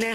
Ne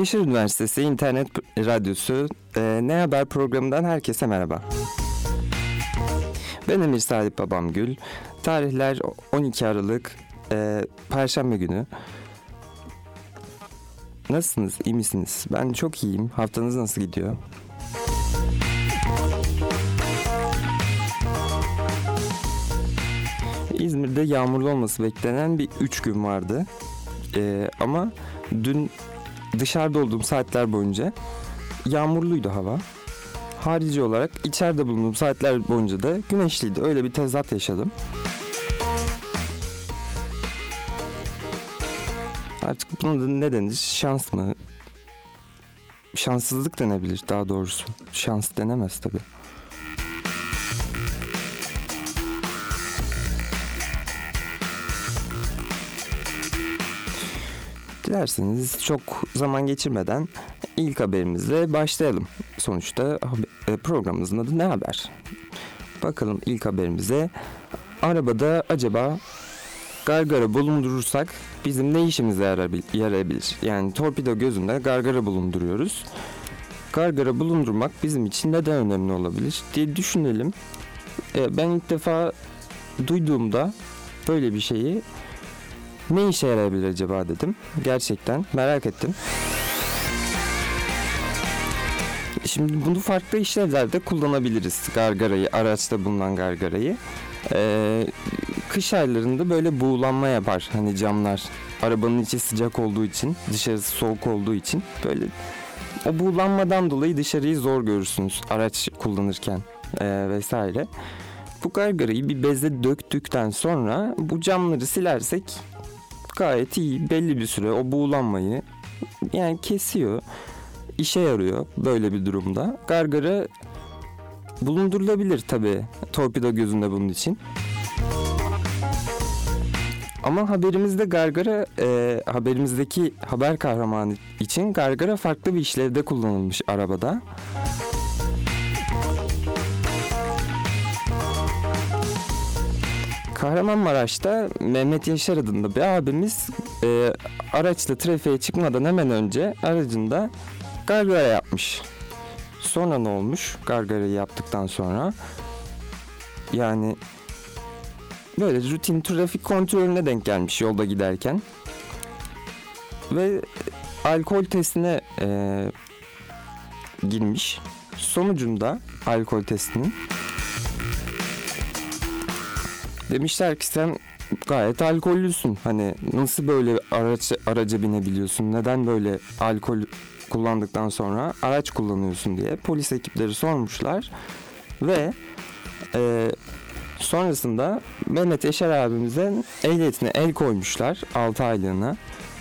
Yeşil Üniversitesi İnternet Radyosu e, Ne Haber programından herkese merhaba. Ben Emir Salih Babamgül. Tarihler 12 Aralık e, Perşembe günü. Nasılsınız? İyi misiniz? Ben çok iyiyim. Haftanız nasıl gidiyor? İzmir'de yağmurlu olması beklenen bir 3 gün vardı. E, ama dün dışarıda olduğum saatler boyunca yağmurluydu hava. Harici olarak içeride bulunduğum saatler boyunca da güneşliydi. Öyle bir tezat yaşadım. Artık buna da ne denir? Şans mı? Şanssızlık denebilir daha doğrusu. Şans denemez tabii. Dilerseniz çok zaman geçirmeden ilk haberimizle başlayalım. Sonuçta e, programımızın adı ne haber? Bakalım ilk haberimize. Arabada acaba gargara bulundurursak bizim ne işimize yarayabilir? Yani torpido gözünde gargara bulunduruyoruz. Gargara bulundurmak bizim için neden önemli olabilir diye düşünelim. E, ben ilk defa duyduğumda böyle bir şeyi ne işe yarayabilir acaba dedim. Gerçekten merak ettim. Şimdi bunu farklı işlevlerde kullanabiliriz. Gargarayı, araçta bulunan gargarayı. Ee, kış aylarında böyle buğulanma yapar. Hani camlar. Arabanın içi sıcak olduğu için, dışarısı soğuk olduğu için böyle o buğulanmadan dolayı dışarıyı zor görürsünüz araç kullanırken ee, vesaire. Bu gargarayı bir beze döktükten sonra bu camları silersek gayet iyi belli bir süre o buğulanmayı yani kesiyor işe yarıyor böyle bir durumda gargara bulundurulabilir tabi torpido gözünde bunun için ama haberimizde gargara e, haberimizdeki haber kahramanı için gargara farklı bir işlevde kullanılmış arabada. Kahramanmaraş'ta Mehmet Yaşar adında bir abimiz e, araçla trafiğe çıkmadan hemen önce aracında gargara yapmış. Sonra ne olmuş gargarayı yaptıktan sonra? Yani böyle rutin trafik kontrolüne denk gelmiş yolda giderken. Ve alkol testine e, girmiş. Sonucunda alkol testinin Demişler ki sen gayet alkollüsün. Hani nasıl böyle araç, araca binebiliyorsun? Neden böyle alkol kullandıktan sonra araç kullanıyorsun diye polis ekipleri sormuşlar. Ve e, sonrasında Mehmet Yaşar abimize ehliyetine el koymuşlar 6 aylığına.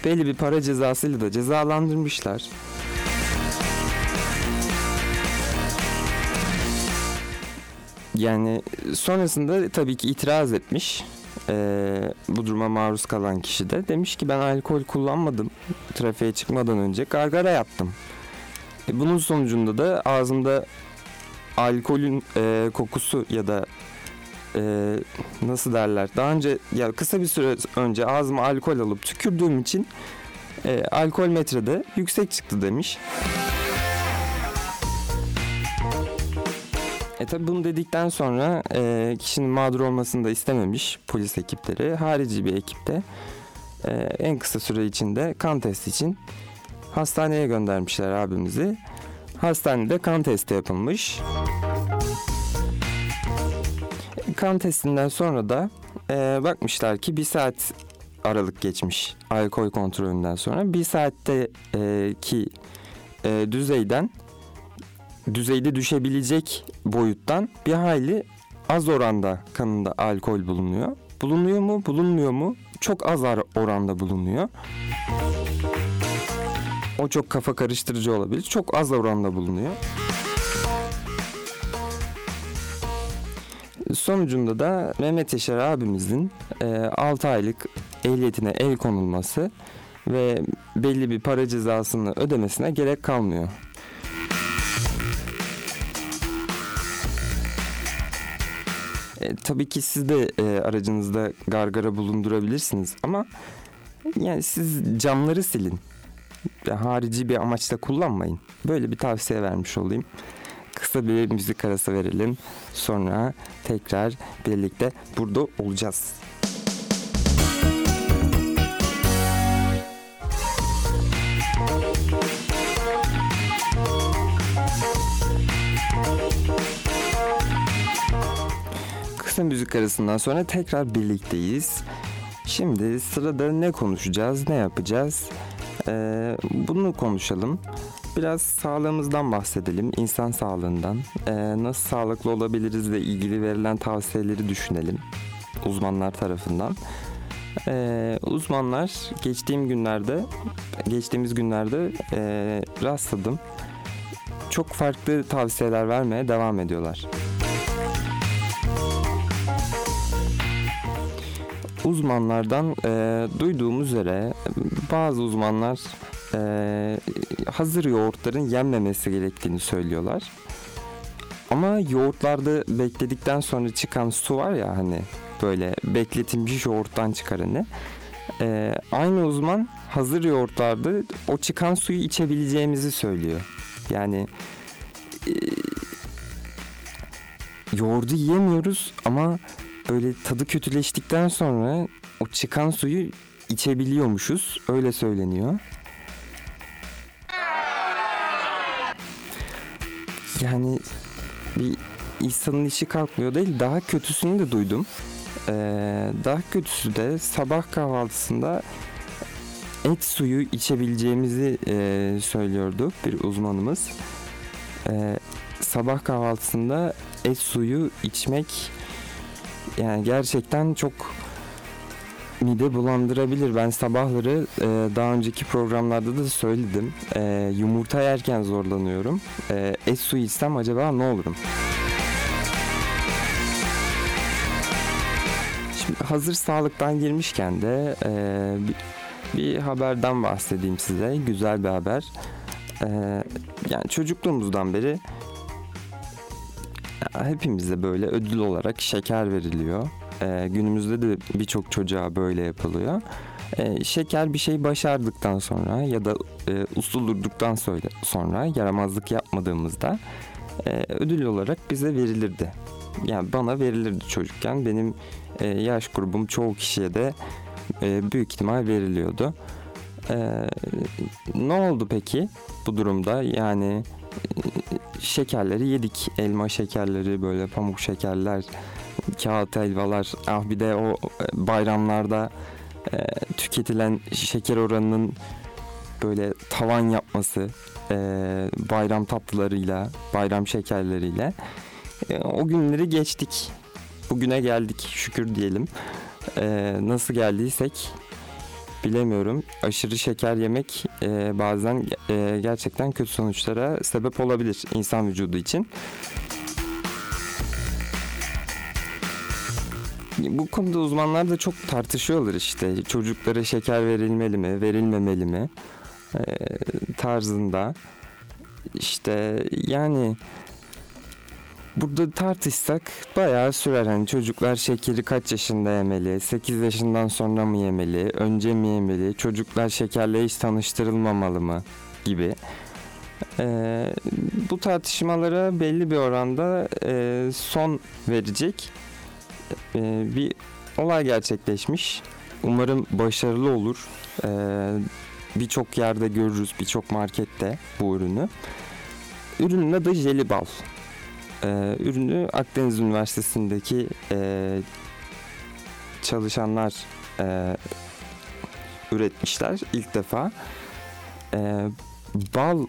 Belli bir para cezasıyla da cezalandırmışlar. Yani sonrasında tabii ki itiraz etmiş. Ee, bu duruma maruz kalan kişi de demiş ki ben alkol kullanmadım trafiğe çıkmadan önce gargara yaptım. E, bunun sonucunda da ağzımda alkolün e, kokusu ya da e, nasıl derler daha önce ya kısa bir süre önce ağzıma alkol alıp tükürdüğüm için e, alkol metrede yüksek çıktı demiş. E tabi bunu dedikten sonra e, kişinin mağdur olmasını da istememiş polis ekipleri. Harici bir ekipte e, en kısa süre içinde kan testi için hastaneye göndermişler abimizi. Hastanede kan testi yapılmış. Kan testinden sonra da e, bakmışlar ki bir saat aralık geçmiş alkol kontrolünden sonra. Bir saatte e, ki e, düzeyden düzeyde düşebilecek boyuttan bir hayli az oranda kanında alkol bulunuyor. Bulunuyor mu, bulunmuyor mu? Çok az oranda bulunuyor. O çok kafa karıştırıcı olabilir. Çok az oranda bulunuyor. Sonucunda da Mehmet Yaşar abimizin e, 6 aylık ehliyetine el konulması ve belli bir para cezasını ödemesine gerek kalmıyor. E, tabii ki siz de e, aracınızda gargara bulundurabilirsiniz ama yani siz camları silin. Harici bir amaçla kullanmayın. Böyle bir tavsiye vermiş olayım. Kısa bir müzik arası verelim. Sonra tekrar birlikte burada olacağız. Kısa müzik arasından sonra tekrar birlikteyiz. Şimdi sırada ne konuşacağız, ne yapacağız? Ee, bunu konuşalım. Biraz sağlığımızdan bahsedelim, insan sağlığından. Ee, nasıl sağlıklı olabilirizle ilgili verilen tavsiyeleri düşünelim uzmanlar tarafından. Ee, uzmanlar geçtiğim günlerde, geçtiğimiz günlerde e, rastladım. Çok farklı tavsiyeler vermeye devam ediyorlar. Uzmanlardan e, duyduğum üzere bazı uzmanlar e, hazır yoğurtların yenmemesi gerektiğini söylüyorlar. Ama yoğurtlarda bekledikten sonra çıkan su var ya hani böyle bekletilmiş yoğurttan çıkaranı. E, aynı uzman hazır yoğurtlarda o çıkan suyu içebileceğimizi söylüyor. Yani e, yoğurdu yiyemiyoruz ama böyle tadı kötüleştikten sonra o çıkan suyu içebiliyormuşuz. Öyle söyleniyor. Yani bir insanın işi kalkmıyor değil. Daha kötüsünü de duydum. Ee, daha kötüsü de sabah kahvaltısında et suyu içebileceğimizi e, söylüyordu bir uzmanımız. Ee, sabah kahvaltısında et suyu içmek yani gerçekten çok mide bulandırabilir. Ben sabahları e, daha önceki programlarda da söyledim. E, yumurta yerken zorlanıyorum. E, et suyu içsem acaba ne olurum? Şimdi hazır sağlıktan girmişken de e, bir, bir haberden bahsedeyim size. Güzel bir haber. E, yani çocukluğumuzdan beri hepimize böyle ödül olarak şeker veriliyor. Ee, günümüzde de birçok çocuğa böyle yapılıyor. Ee, şeker bir şey başardıktan sonra ya da e, usul durduktan sonra yaramazlık yapmadığımızda e, ödül olarak bize verilirdi. Yani bana verilirdi çocukken. Benim e, yaş grubum çoğu kişiye de e, büyük ihtimal veriliyordu. E, ne oldu peki bu durumda? Yani şekerleri yedik. Elma şekerleri böyle pamuk şekerler, kağıt helvalar. Ah bir de o e, bayramlarda e, tüketilen şeker oranının böyle tavan yapması e, bayram tatlılarıyla, bayram şekerleriyle e, o günleri geçtik. Bugüne geldik şükür diyelim. E, nasıl geldiysek bilemiyorum. Aşırı şeker yemek e, bazen e, gerçekten kötü sonuçlara sebep olabilir insan vücudu için. Bu konuda uzmanlar da çok tartışıyorlar işte. Çocuklara şeker verilmeli mi, verilmemeli mi e, tarzında. İşte yani burada tartışsak bayağı sürer. Hani çocuklar şekeri kaç yaşında yemeli? 8 yaşından sonra mı yemeli? Önce mi yemeli? Çocuklar şekerle hiç tanıştırılmamalı mı? Gibi. Ee, bu tartışmalara belli bir oranda e, son verecek e, bir olay gerçekleşmiş. Umarım başarılı olur. E, birçok yerde görürüz, birçok markette bu ürünü. Ürünün adı jelibal. E, ürünü Akdeniz Üniversitesi'ndeki e, çalışanlar e, üretmişler ilk defa. E, bal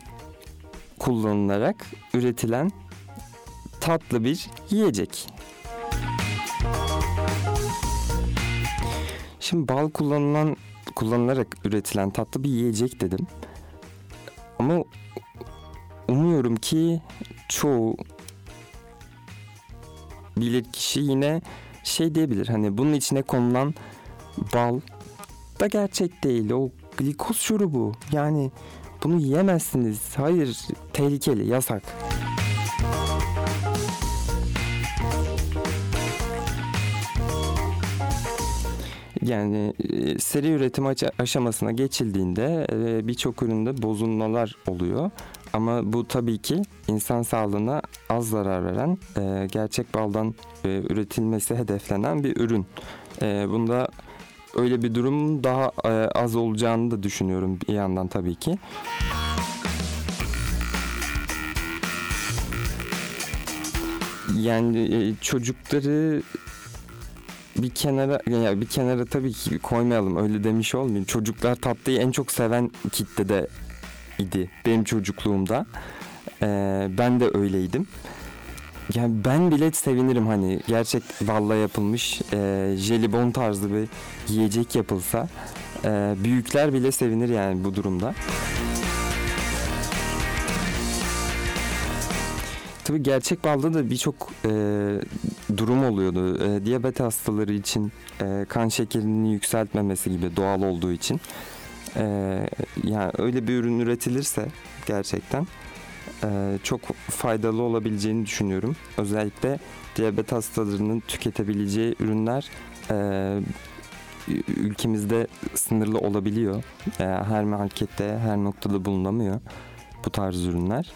kullanılarak üretilen tatlı bir yiyecek. Şimdi bal kullanılan kullanılarak üretilen tatlı bir yiyecek dedim. Ama umuyorum ki çoğu bilir kişi yine şey diyebilir. Hani bunun içine konulan bal da gerçek değil. O glikoz şurubu. Yani bunu yiyemezsiniz. Hayır, tehlikeli, yasak. Yani e, seri üretim aşamasına geçildiğinde e, birçok üründe bozulmalar oluyor. Ama bu tabii ki insan sağlığına az zarar veren, e, gerçek baldan üretilmesi hedeflenen bir ürün. Bunda öyle bir durum daha az olacağını da düşünüyorum bir yandan tabii ki. Yani çocukları bir kenara yani bir kenara tabii ki koymayalım öyle demiş olmayayım. Çocuklar tatlıyı en çok seven kitlede idi benim çocukluğumda. Ee, ben de öyleydim. Yani ben bile sevinirim hani gerçek balla yapılmış e, jelibon tarzı bir yiyecek yapılsa. E, büyükler bile sevinir yani bu durumda. Tabii gerçek balda da birçok e, durum oluyordu. E, diyabet hastaları için e, kan şekerini yükseltmemesi gibi doğal olduğu için. E, yani öyle bir ürün üretilirse gerçekten e, çok faydalı olabileceğini düşünüyorum. Özellikle diyabet hastalarının tüketebileceği ürünler e, ülkemizde sınırlı olabiliyor. E, her markette, her noktada bulunamıyor bu tarz ürünler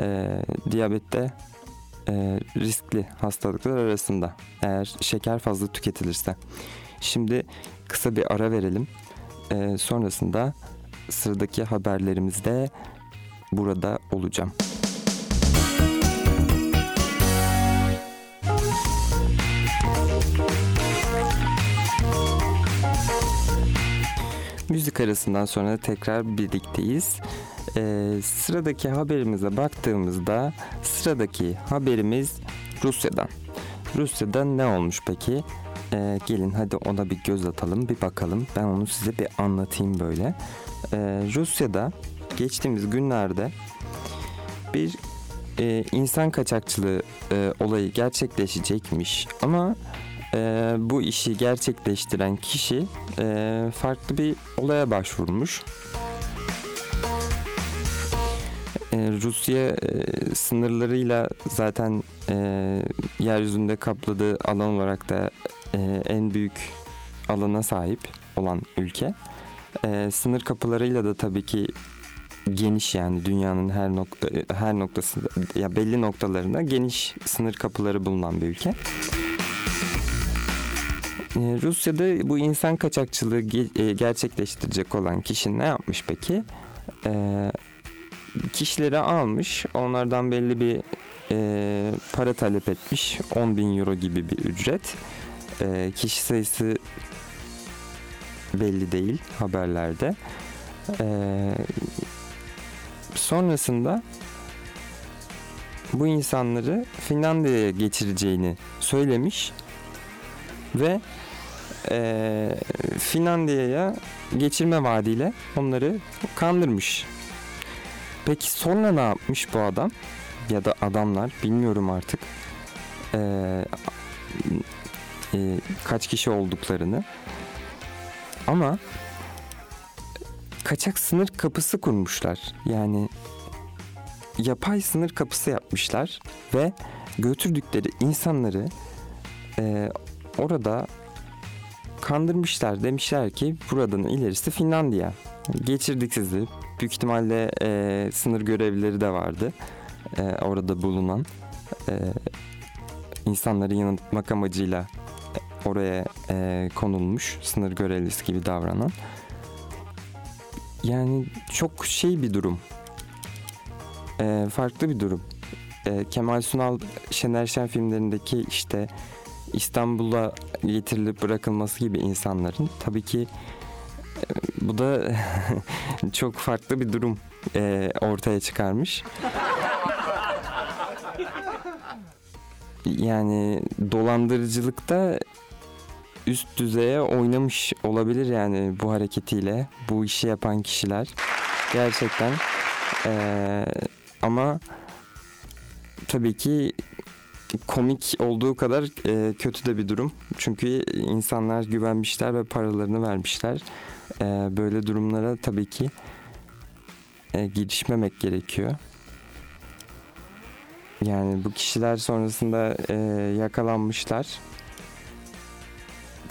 e, diyabette e, riskli hastalıklar arasında eğer şeker fazla tüketilirse. Şimdi kısa bir ara verelim. E, sonrasında sıradaki haberlerimizde burada olacağım. Müzik arasından sonra tekrar birlikteyiz. Ee, sıradaki haberimize baktığımızda sıradaki haberimiz Rusya'dan. Rusya'da ne olmuş peki? Ee, gelin hadi ona bir göz atalım bir bakalım. Ben onu size bir anlatayım böyle. Ee, Rusya'da geçtiğimiz günlerde bir e, insan kaçakçılığı e, olayı gerçekleşecekmiş ama e, bu işi gerçekleştiren kişi e, farklı bir olaya başvurmuş. E, Rusya e, sınırlarıyla zaten e, yeryüzünde kapladığı alan olarak da e, en büyük alana sahip olan ülke. E, sınır kapılarıyla da tabii ki geniş yani dünyanın her nokta e, her noktasında ya belli noktalarında geniş sınır kapıları bulunan bir ülke. E, Rusya'da bu insan kaçakçılığı ge- e, gerçekleştirecek olan kişi ne yapmış peki? Ee, kişileri almış. Onlardan belli bir e, para talep etmiş. 10 bin euro gibi bir ücret. E, kişi sayısı belli değil haberlerde. E, sonrasında bu insanları Finlandiya'ya geçireceğini söylemiş ve e, Finlandiya'ya geçirme vaadiyle onları kandırmış. Peki sonra ne yapmış bu adam? Ya da adamlar bilmiyorum artık. Ee, e, kaç kişi olduklarını. Ama kaçak sınır kapısı kurmuşlar. Yani yapay sınır kapısı yapmışlar ve götürdükleri insanları e, orada kandırmışlar. Demişler ki buradan ilerisi Finlandiya. Geçirdik sizi büyük ihtimalle e, sınır görevlileri de vardı. E, orada bulunan e, insanları yanıltmak amacıyla oraya e, konulmuş sınır görevlisi gibi davranan. Yani çok şey bir durum. E, farklı bir durum. E, Kemal Sunal Şener Şen filmlerindeki işte İstanbul'a getirilip bırakılması gibi insanların tabii ki bu da çok farklı bir durum e, ortaya çıkarmış. Yani dolandırıcılıkta üst düzeye oynamış olabilir yani bu hareketiyle bu işi yapan kişiler gerçekten Ee, ama tabii ki komik olduğu kadar e, kötü de bir durum çünkü insanlar güvenmişler ve paralarını vermişler Ee, böyle durumlara tabii ki e, girişmemek gerekiyor. Yani bu kişiler sonrasında e, yakalanmışlar.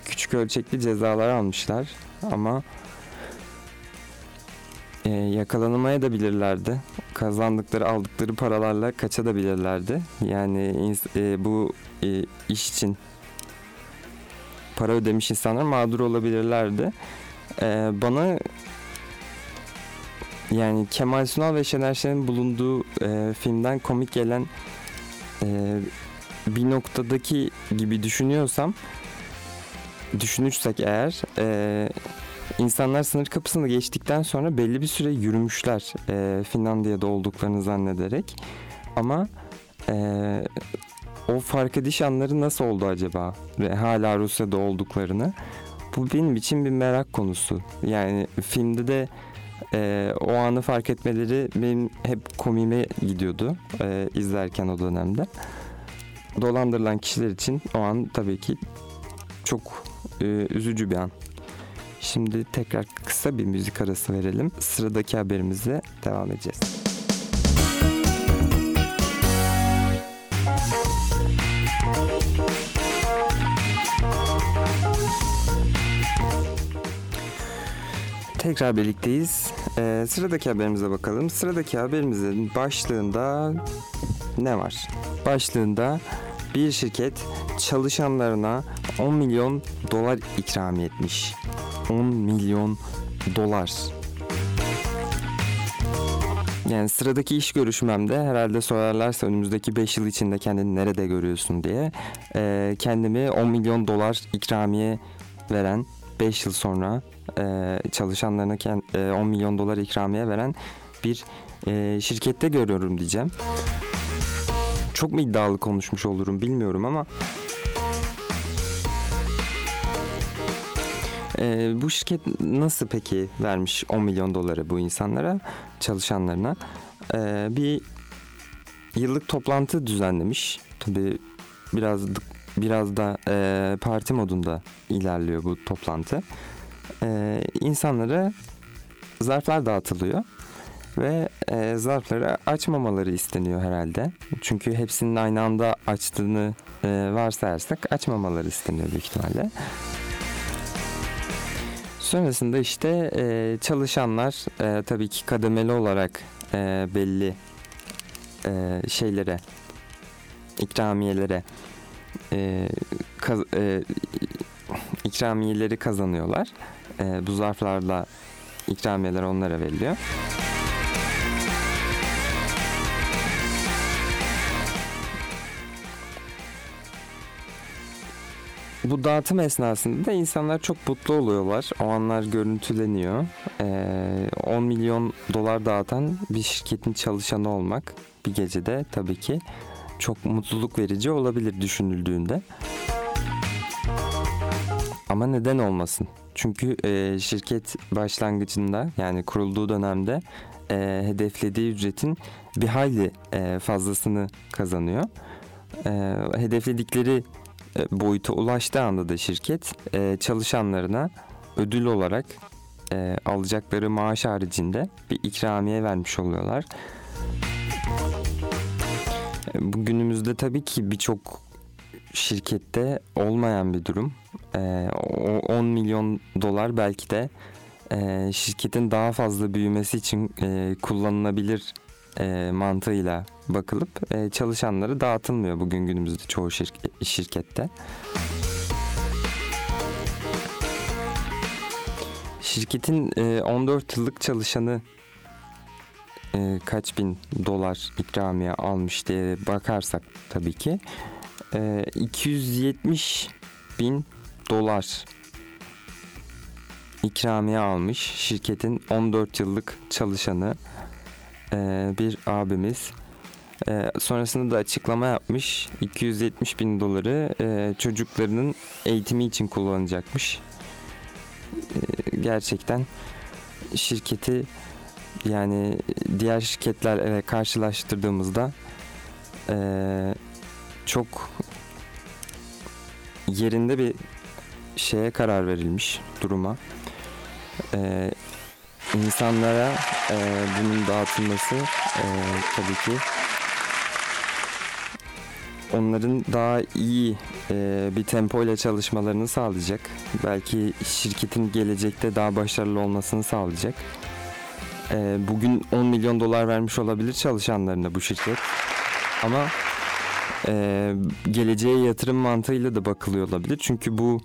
Küçük ölçekli cezalar almışlar ama e, yakalanmaya da bilirlerdi. Kazandıkları aldıkları paralarla kaçabilirlerdi. Yani ins- e, bu e, iş için para ödemiş insanlar mağdur olabilirlerdi. E, bana yani Kemal Sunal ve Şener Şen'in bulunduğu e, filmden komik gelen e, bir noktadaki gibi düşünüyorsam düşünürsek eğer e, insanlar sınır kapısını geçtikten sonra belli bir süre yürümüşler e, Finlandiya'da olduklarını zannederek. Ama e, o fark ediş anları nasıl oldu acaba? Ve hala Rusya'da olduklarını? Bu benim için bir merak konusu. Yani filmde de e, o anı fark etmeleri benim hep komiğime gidiyordu e, izlerken o dönemde. Dolandırılan kişiler için o an tabii ki çok e, üzücü bir an. Şimdi tekrar kısa bir müzik arası verelim. Sıradaki haberimize devam edeceğiz. Tekrar birlikteyiz. Ee, sıradaki haberimize bakalım. Sıradaki haberimizin başlığında ne var? Başlığında bir şirket çalışanlarına 10 milyon dolar ikramiye etmiş. 10 milyon dolar. Yani sıradaki iş görüşmemde herhalde sorarlarsa önümüzdeki 5 yıl içinde kendini nerede görüyorsun diye e, kendimi 10 milyon dolar ikramiye veren 5 yıl sonra e, çalışanlarına kend, e, 10 milyon dolar ikramiye veren bir e, şirkette görüyorum diyeceğim. Çok mu iddialı konuşmuş olurum bilmiyorum ama e, bu şirket nasıl peki vermiş 10 milyon doları bu insanlara çalışanlarına? E, bir yıllık toplantı düzenlemiş. Tabi biraz biraz da e, parti modunda ilerliyor bu toplantı. E, insanlara zarflar dağıtılıyor ve e, zarfları açmamaları isteniyor herhalde. Çünkü hepsinin aynı anda açtığını e, varsayarsak açmamaları isteniyor büyük ihtimalle. Sonrasında işte e, çalışanlar e, tabii ki kademeli olarak e, belli e, şeylere, ikramiyelere e, kaz, e, ikramiyeleri kazanıyorlar. E, bu zarflarla ikramiyeler onlara veriliyor. Bu dağıtım esnasında da insanlar çok mutlu oluyorlar. O anlar görüntüleniyor. Ee, 10 milyon dolar dağıtan bir şirketin çalışanı olmak bir gecede tabii ki çok mutluluk verici olabilir düşünüldüğünde. Ama neden olmasın? Çünkü e, şirket başlangıcında yani kurulduğu dönemde e, hedeflediği ücretin bir hayli e, fazlasını kazanıyor. E, hedefledikleri boyuta ulaştığı anda da şirket e, çalışanlarına ödül olarak e, alacakları maaş haricinde bir ikramiye vermiş oluyorlar. E, bugünümüzde tabii ki birçok şirkette olmayan bir durum. E, 10 milyon dolar belki de e, şirketin daha fazla büyümesi için e, kullanılabilir e, mantığıyla bakılıp e, çalışanları dağıtılmıyor bugün günümüzde çoğu şirk- şirkette. Şirketin e, 14 yıllık çalışanı e, kaç bin dolar ikramiye almış diye bakarsak tabii ki e, 270 bin dolar ikramiye almış şirketin 14 yıllık çalışanı e, bir abimiz E, sonrasında da açıklama yapmış. 270 bin doları e, çocuklarının eğitimi için kullanacakmış. E, gerçekten şirketi yani diğer şirketlerle karşılaştırdığımızda e, çok yerinde bir şeye karar verilmiş duruma. E, insanlara e, bunun dağıtılması e, tabii ki onların daha iyi e, bir tempo ile çalışmalarını sağlayacak. Belki şirketin gelecekte daha başarılı olmasını sağlayacak. E, bugün 10 milyon dolar vermiş olabilir çalışanlarına bu şirket. Ama e, geleceğe yatırım mantığıyla da bakılıyor olabilir. Çünkü bu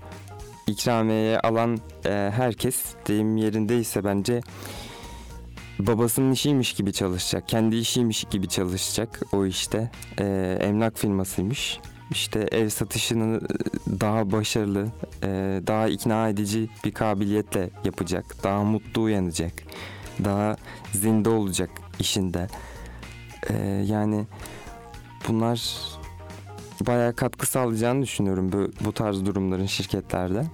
ikramiyeye alan e, herkes deyim yerindeyse bence babasının işiymiş gibi çalışacak. Kendi işiymiş gibi çalışacak o işte. E, emlak firmasıymış. İşte ev satışını daha başarılı, e, daha ikna edici bir kabiliyetle yapacak. Daha mutlu uyanacak. Daha zinde olacak işinde. E, yani bunlar bayağı katkı sağlayacağını düşünüyorum bu, bu tarz durumların şirketlerde.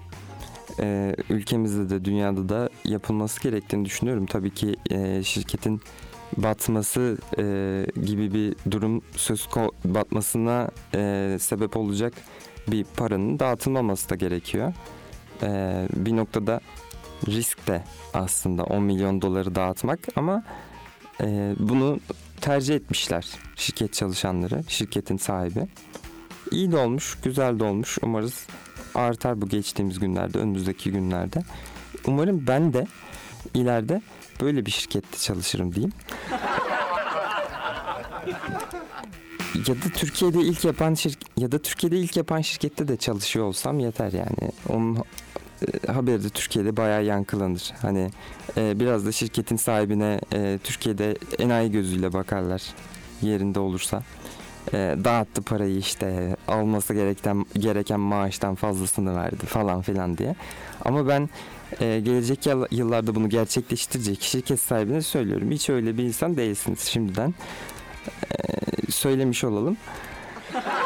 Ee, ülkemizde de dünyada da yapılması gerektiğini düşünüyorum. Tabii ki e, şirketin batması e, gibi bir durum söz batmasına e, sebep olacak bir paranın dağıtılmaması da gerekiyor. E, bir noktada risk de aslında 10 milyon doları dağıtmak ama e, bunu tercih etmişler şirket çalışanları, şirketin sahibi. İyi de olmuş, güzel de olmuş. Umarız artar bu geçtiğimiz günlerde, önümüzdeki günlerde. Umarım ben de ileride böyle bir şirkette çalışırım diyeyim. ya da Türkiye'de ilk yapan şirk ya da Türkiye'de ilk yapan şirkette de çalışıyor olsam yeter yani. Onun e, haberi de Türkiye'de bayağı yankılanır. Hani e, biraz da şirketin sahibine e, Türkiye'de enayi gözüyle bakarlar yerinde olursa. E, dağıttı parayı işte alması gereken gereken maaştan fazlasını verdi falan filan diye. Ama ben e, gelecek yıllarda bunu gerçekleştirecek şirket sahibine söylüyorum. Hiç öyle bir insan değilsiniz şimdiden. E, söylemiş olalım.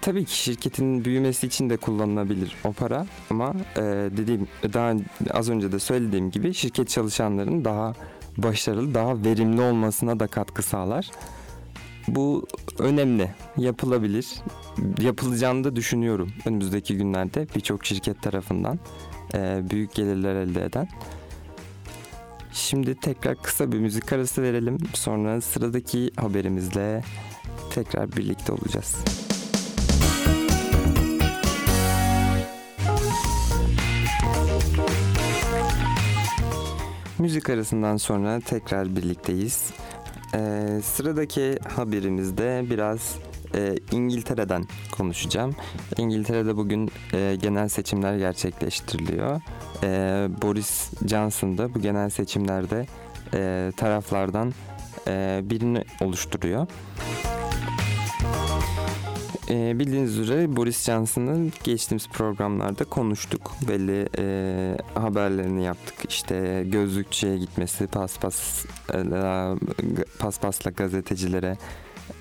Tabii ki şirketin büyümesi için de kullanılabilir o para ama e, dediğim daha az önce de söylediğim gibi şirket çalışanların daha başarılı, daha verimli olmasına da katkı sağlar. Bu önemli, yapılabilir. Yapılacağını da düşünüyorum önümüzdeki günlerde birçok şirket tarafından e, büyük gelirler elde eden. Şimdi tekrar kısa bir müzik arası verelim. Sonra sıradaki haberimizle tekrar birlikte olacağız. Müzik arasından sonra tekrar birlikteyiz. Ee, sıradaki haberimizde biraz e, İngiltere'den konuşacağım. İngiltere'de bugün e, genel seçimler gerçekleştiriliyor. E, Boris Johnson da bu genel seçimlerde e, taraflardan e, birini oluşturuyor. E, bildiğiniz üzere Boris Johnson'ın geçtiğimiz programlarda konuştuk. Belli e, haberlerini yaptık. İşte gözlükçüye gitmesi, paspas e, paspasla gazetecilere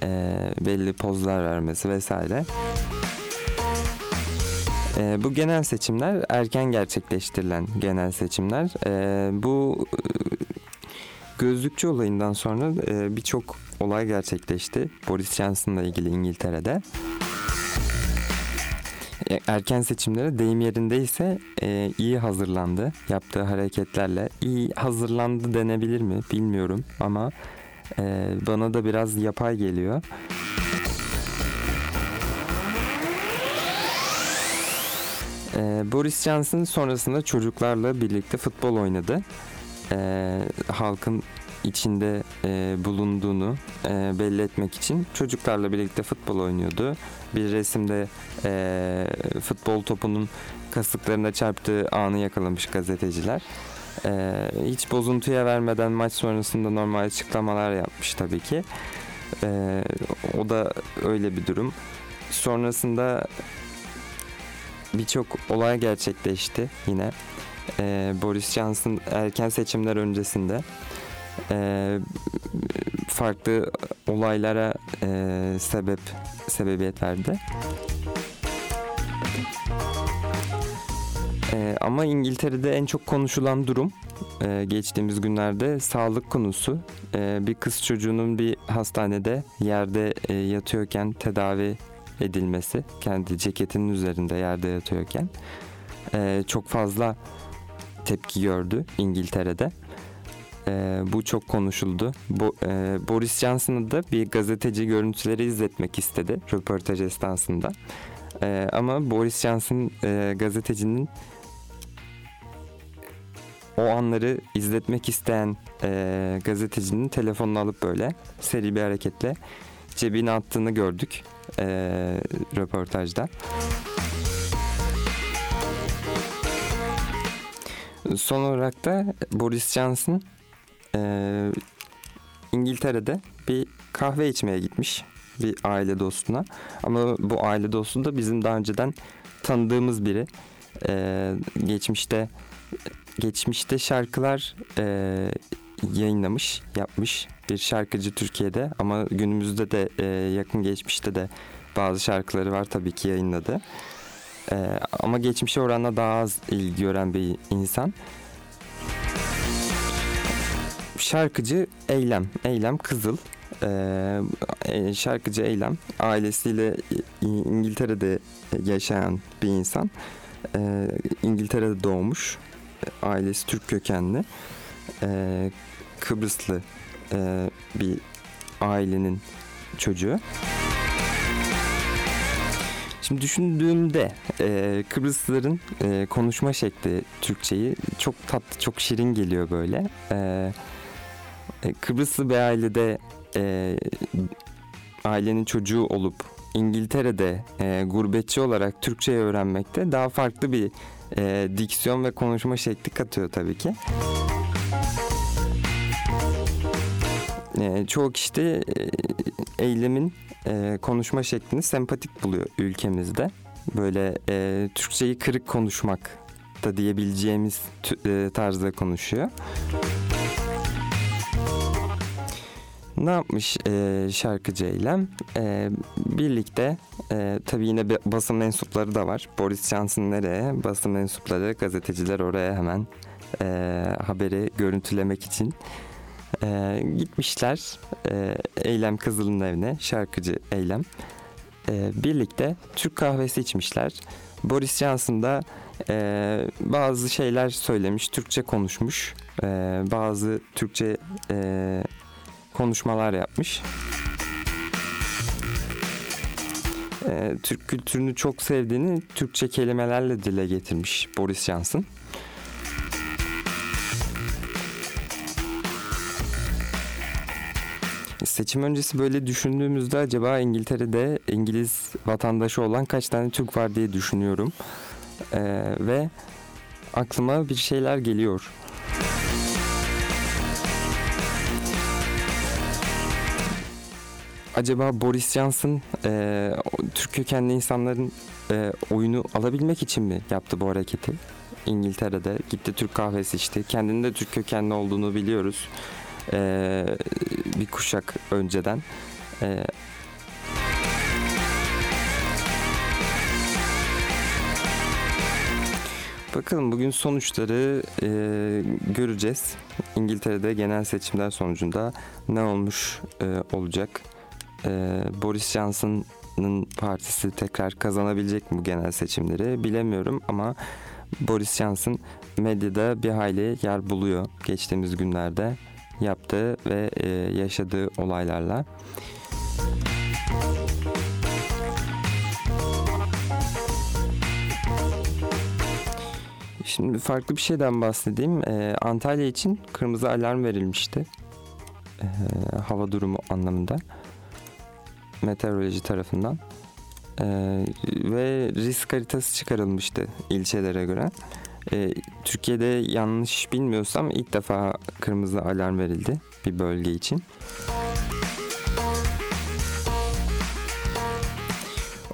e, belli pozlar vermesi vesaire. E, bu genel seçimler erken gerçekleştirilen genel seçimler. E, bu gözlükçü olayından sonra e, birçok olay gerçekleşti. Boris Johnson'la ilgili İngiltere'de. E, erken seçimlere deyim yerindeyse e, iyi hazırlandı. Yaptığı hareketlerle iyi hazırlandı denebilir mi bilmiyorum ama e, bana da biraz yapay geliyor. E, Boris Johnson sonrasında çocuklarla birlikte futbol oynadı. E, halkın içinde e, bulunduğunu e, belli etmek için çocuklarla birlikte futbol oynuyordu. Bir resimde e, futbol topunun kasıklarına çarptığı anı yakalamış gazeteciler. E, hiç bozuntuya vermeden maç sonrasında normal açıklamalar yapmış tabii ki. E, o da öyle bir durum. Sonrasında birçok olay gerçekleşti yine. E, Boris Johnson erken seçimler öncesinde e, farklı olaylara e, sebep sebebiyet verdi. E, ama İngiltere'de en çok konuşulan durum e, geçtiğimiz günlerde sağlık konusu. E, bir kız çocuğunun bir hastanede yerde e, yatıyorken tedavi edilmesi, kendi ceketinin üzerinde yerde yatıyorken e, çok fazla tepki gördü İngiltere'de. E, bu çok konuşuldu. Bu, e, Boris Johnson'a da bir gazeteci görüntüleri izletmek istedi röportaj esnasında. E, ama Boris Johnson e, gazetecinin o anları izletmek isteyen e, gazetecinin telefonunu alıp böyle seri bir hareketle cebine attığını gördük e, röportajda. Son olarak da Boris Johnson e, İngiltere'de bir kahve içmeye gitmiş bir aile dostuna. Ama bu aile dostu da bizim daha önceden tanıdığımız biri. E, geçmişte geçmişte şarkılar e, yayınlamış, yapmış bir şarkıcı Türkiye'de ama günümüzde de e, yakın geçmişte de bazı şarkıları var tabii ki yayınladı. E, ama geçmişe oranla daha az ilgi gören bir insan. Şarkıcı Eylem, Eylem Kızıl. E, şarkıcı Eylem ailesiyle İngiltere'de yaşayan bir insan. E, İngiltere'de doğmuş. Ailesi Türk kökenli. E, Kıbrıslı e, bir ailenin çocuğu. Şimdi düşündüğümde e, Kıbrıslıların e, konuşma şekli Türkçeyi çok tatlı, çok şirin geliyor böyle. E, e, Kıbrıslı bir ailede e, ailenin çocuğu olup İngiltere'de e, gurbetçi olarak Türkçe öğrenmekte daha farklı bir e, diksiyon ve konuşma şekli katıyor tabii ki. E, çoğu kişi de e, eylemin e, konuşma şeklini sempatik buluyor ülkemizde. Böyle e, Türkçeyi kırık konuşmak da diyebileceğimiz e, tarzda konuşuyor. Ne yapmış e, şarkıcı Eylem? E, birlikte e, tabii yine basın mensupları da var. Boris Johnson nereye? Basın mensupları, gazeteciler oraya hemen e, haberi görüntülemek için e, gitmişler e, Eylem Kızıl'ın evine, şarkıcı Eylem. E, birlikte Türk kahvesi içmişler. Boris Johnson da e, bazı şeyler söylemiş, Türkçe konuşmuş. E, bazı Türkçe e, konuşmalar yapmış. E, Türk kültürünü çok sevdiğini Türkçe kelimelerle dile getirmiş Boris Johnson. Seçim öncesi böyle düşündüğümüzde acaba İngiltere'de İngiliz vatandaşı olan kaç tane Türk var diye düşünüyorum. Ee, ve aklıma bir şeyler geliyor. Acaba Boris Johnson e, Türk kökenli insanların e, oyunu alabilmek için mi yaptı bu hareketi? İngiltere'de gitti Türk kahvesi içti. Kendinin de Türk kökenli olduğunu biliyoruz e, bir kuşak önceden. E, Bakalım bugün sonuçları e, göreceğiz. İngiltere'de genel seçimler sonucunda ne olmuş e, olacak? E, Boris Johnson'ın partisi tekrar kazanabilecek mi bu genel seçimleri bilemiyorum ama Boris Johnson medyada bir hayli yer buluyor geçtiğimiz günlerde yaptığı ve e, yaşadığı olaylarla. Şimdi farklı bir şeyden bahsedeyim. E, Antalya için kırmızı alarm verilmişti. E, hava durumu anlamında. Meteoroloji tarafından. E, ve risk haritası çıkarılmıştı ilçelere göre. E, Türkiye'de yanlış bilmiyorsam ilk defa kırmızı alarm verildi bir bölge için.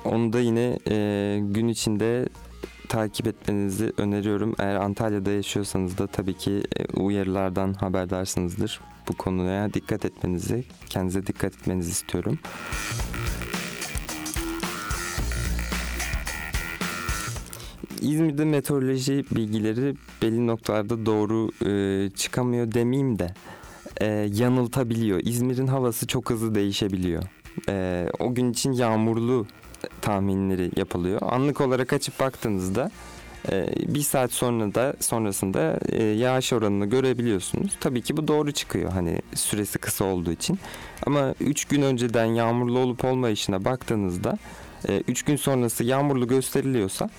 Onu da yine e, gün içinde takip etmenizi öneriyorum. Eğer Antalya'da yaşıyorsanız da tabii ki e, uyarılardan haberdarsınızdır. Bu konuya dikkat etmenizi, kendinize dikkat etmenizi istiyorum. İzmir'de meteoroloji bilgileri belli noktalarda doğru e, çıkamıyor demeyeyim de e, yanıltabiliyor. İzmir'in havası çok hızlı değişebiliyor. E, o gün için yağmurlu tahminleri yapılıyor. Anlık olarak açıp baktığınızda e, bir saat sonra da sonrasında e, yağış oranını görebiliyorsunuz. Tabii ki bu doğru çıkıyor hani süresi kısa olduğu için. Ama 3 gün önceden yağmurlu olup olmayışına baktığınızda 3 gün sonrası yağmurlu gösteriliyorsa e,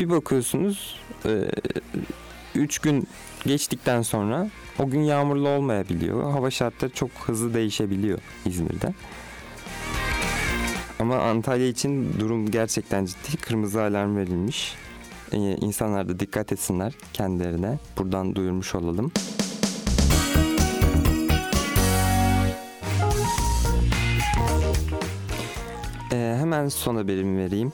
bir bakıyorsunuz 3 gün geçtikten sonra o gün yağmurlu olmayabiliyor. Hava şartları çok hızlı değişebiliyor İzmir'de. Ama Antalya için durum gerçekten ciddi. Kırmızı alarm verilmiş. Ee, insanlar da dikkat etsinler kendilerine. Buradan duyurmuş olalım. Hemen son haberimi vereyim.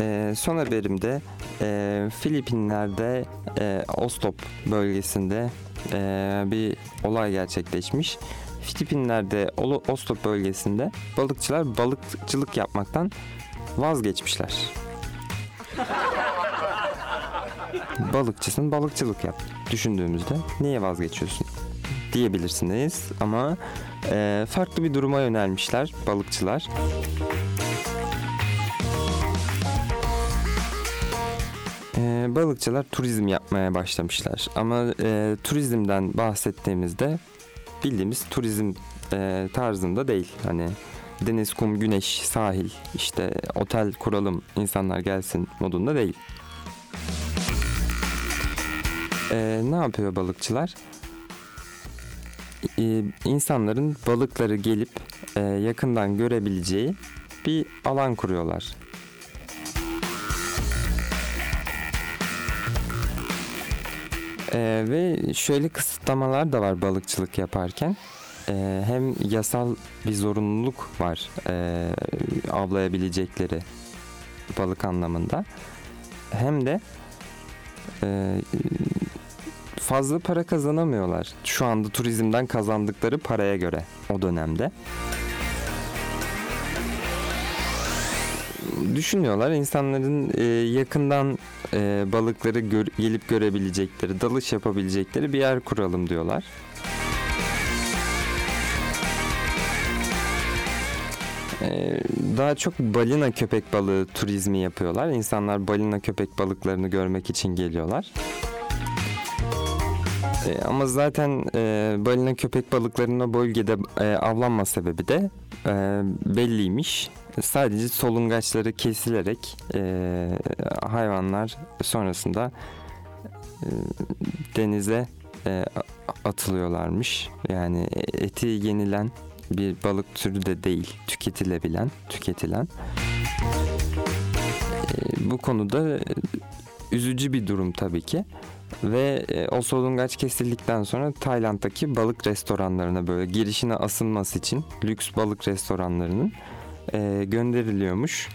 Ee, son haberimde e, Filipinler'de e, Ostop bölgesinde e, bir olay gerçekleşmiş. Filipinler'de Ostop bölgesinde balıkçılar balıkçılık yapmaktan vazgeçmişler. Balıkçısın balıkçılık yap. Düşündüğümüzde niye vazgeçiyorsun diyebilirsiniz ama e, farklı bir duruma yönelmişler balıkçılar. Balıkçılar turizm yapmaya başlamışlar ama e, turizmden bahsettiğimizde bildiğimiz turizm e, tarzında değil. Hani deniz, kum, güneş, sahil, işte otel kuralım, insanlar gelsin modunda değil. E, ne yapıyor balıkçılar? E, insanların balıkları gelip e, yakından görebileceği bir alan kuruyorlar. Ee, ve şöyle kısıtlamalar da var balıkçılık yaparken. Ee, hem yasal bir zorunluluk var e, avlayabilecekleri balık anlamında. Hem de e, fazla para kazanamıyorlar. Şu anda turizmden kazandıkları paraya göre o dönemde. Düşünüyorlar. İnsanların e, yakından e, balıkları gör, gelip görebilecekleri, dalış yapabilecekleri bir yer kuralım diyorlar. E, daha çok balina köpek balığı turizmi yapıyorlar. İnsanlar balina köpek balıklarını görmek için geliyorlar. E, ama zaten e, balina köpek balıklarının o bölgede avlanma sebebi de belliymiş. Sadece solungaçları kesilerek e, hayvanlar sonrasında e, denize e, atılıyorlarmış. Yani eti yenilen bir balık türü de değil, tüketilebilen, tüketilen. E, bu konuda üzücü bir durum tabii ki. Ve e, o solungaç kesildikten sonra Tayland'daki balık restoranlarına böyle girişine asılması için lüks balık restoranlarının e, gönderiliyormuş.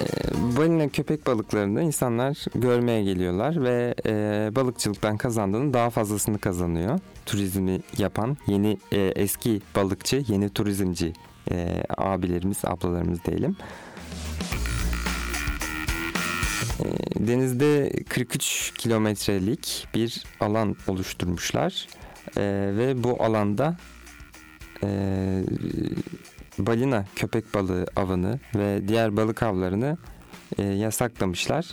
E, balina köpek balıklarını insanlar görmeye geliyorlar ve e, balıkçılıktan kazandığının daha fazlasını kazanıyor. Turizmi yapan yeni e, eski balıkçı, yeni turizmci e, abilerimiz, ablalarımız diyelim. E, denizde 43 kilometrelik bir alan oluşturmuşlar e, ve bu alanda e, balina köpek balığı avını ve diğer balık avlarını e, yasaklamışlar.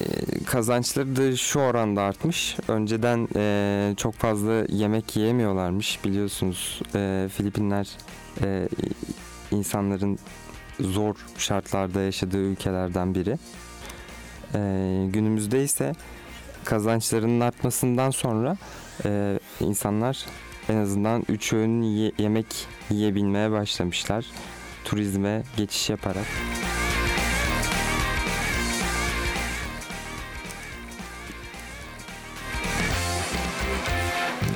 E, kazançları da şu oranda artmış. Önceden e, çok fazla yemek yiyemiyorlarmış. Biliyorsunuz e, Filipinler e, insanların zor şartlarda yaşadığı ülkelerden biri. E, günümüzde ise kazançlarının artmasından sonra e, insanlar en azından 3 öğün ye- yemek yiyebilmeye başlamışlar. Turizme geçiş yaparak.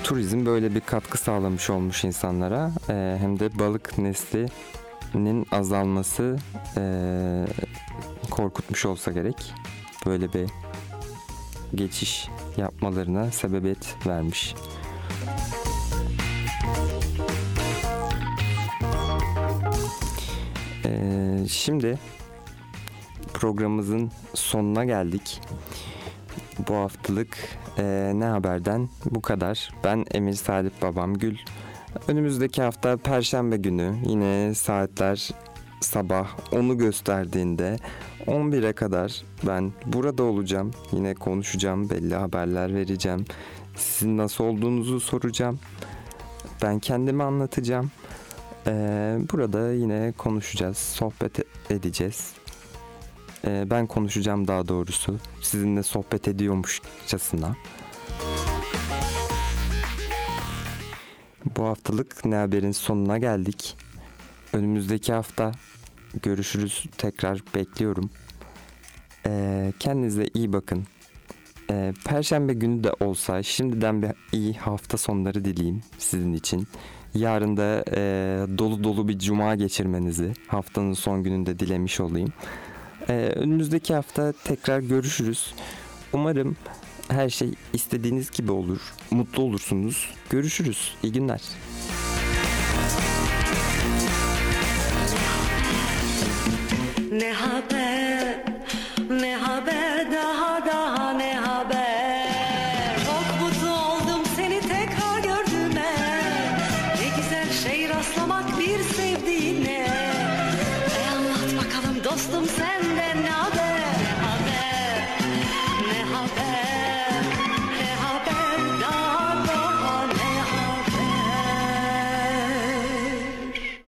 turizm böyle bir katkı sağlamış olmuş insanlara. Ee, hem de balık neslinin azalması ee, korkutmuş olsa gerek. Böyle bir geçiş yapmalarına sebebiyet vermiş. Ee, şimdi programımızın sonuna geldik. Bu haftalık e, ne haberden bu kadar. Ben Emir Salip Babam Gül. Önümüzdeki hafta Perşembe günü yine saatler sabah 10'u gösterdiğinde 11'e kadar ben burada olacağım. Yine konuşacağım, belli haberler vereceğim. Sizin nasıl olduğunuzu soracağım. Ben kendimi anlatacağım. Ee, burada yine konuşacağız, sohbet edeceğiz. Ee, ben konuşacağım daha doğrusu. Sizinle sohbet ediyormuşçasına. Bu haftalık ne haberin sonuna geldik. Önümüzdeki hafta görüşürüz. Tekrar bekliyorum. Ee, kendinize iyi bakın. Ee, Perşembe günü de olsa şimdiden bir iyi hafta sonları dileyim sizin için. Yarın da e, dolu dolu bir cuma geçirmenizi haftanın son gününde dilemiş olayım. Ee, önümüzdeki hafta tekrar görüşürüz. Umarım her şey istediğiniz gibi olur. Mutlu olursunuz. Görüşürüz. İyi günler. Ne haber, ne haber,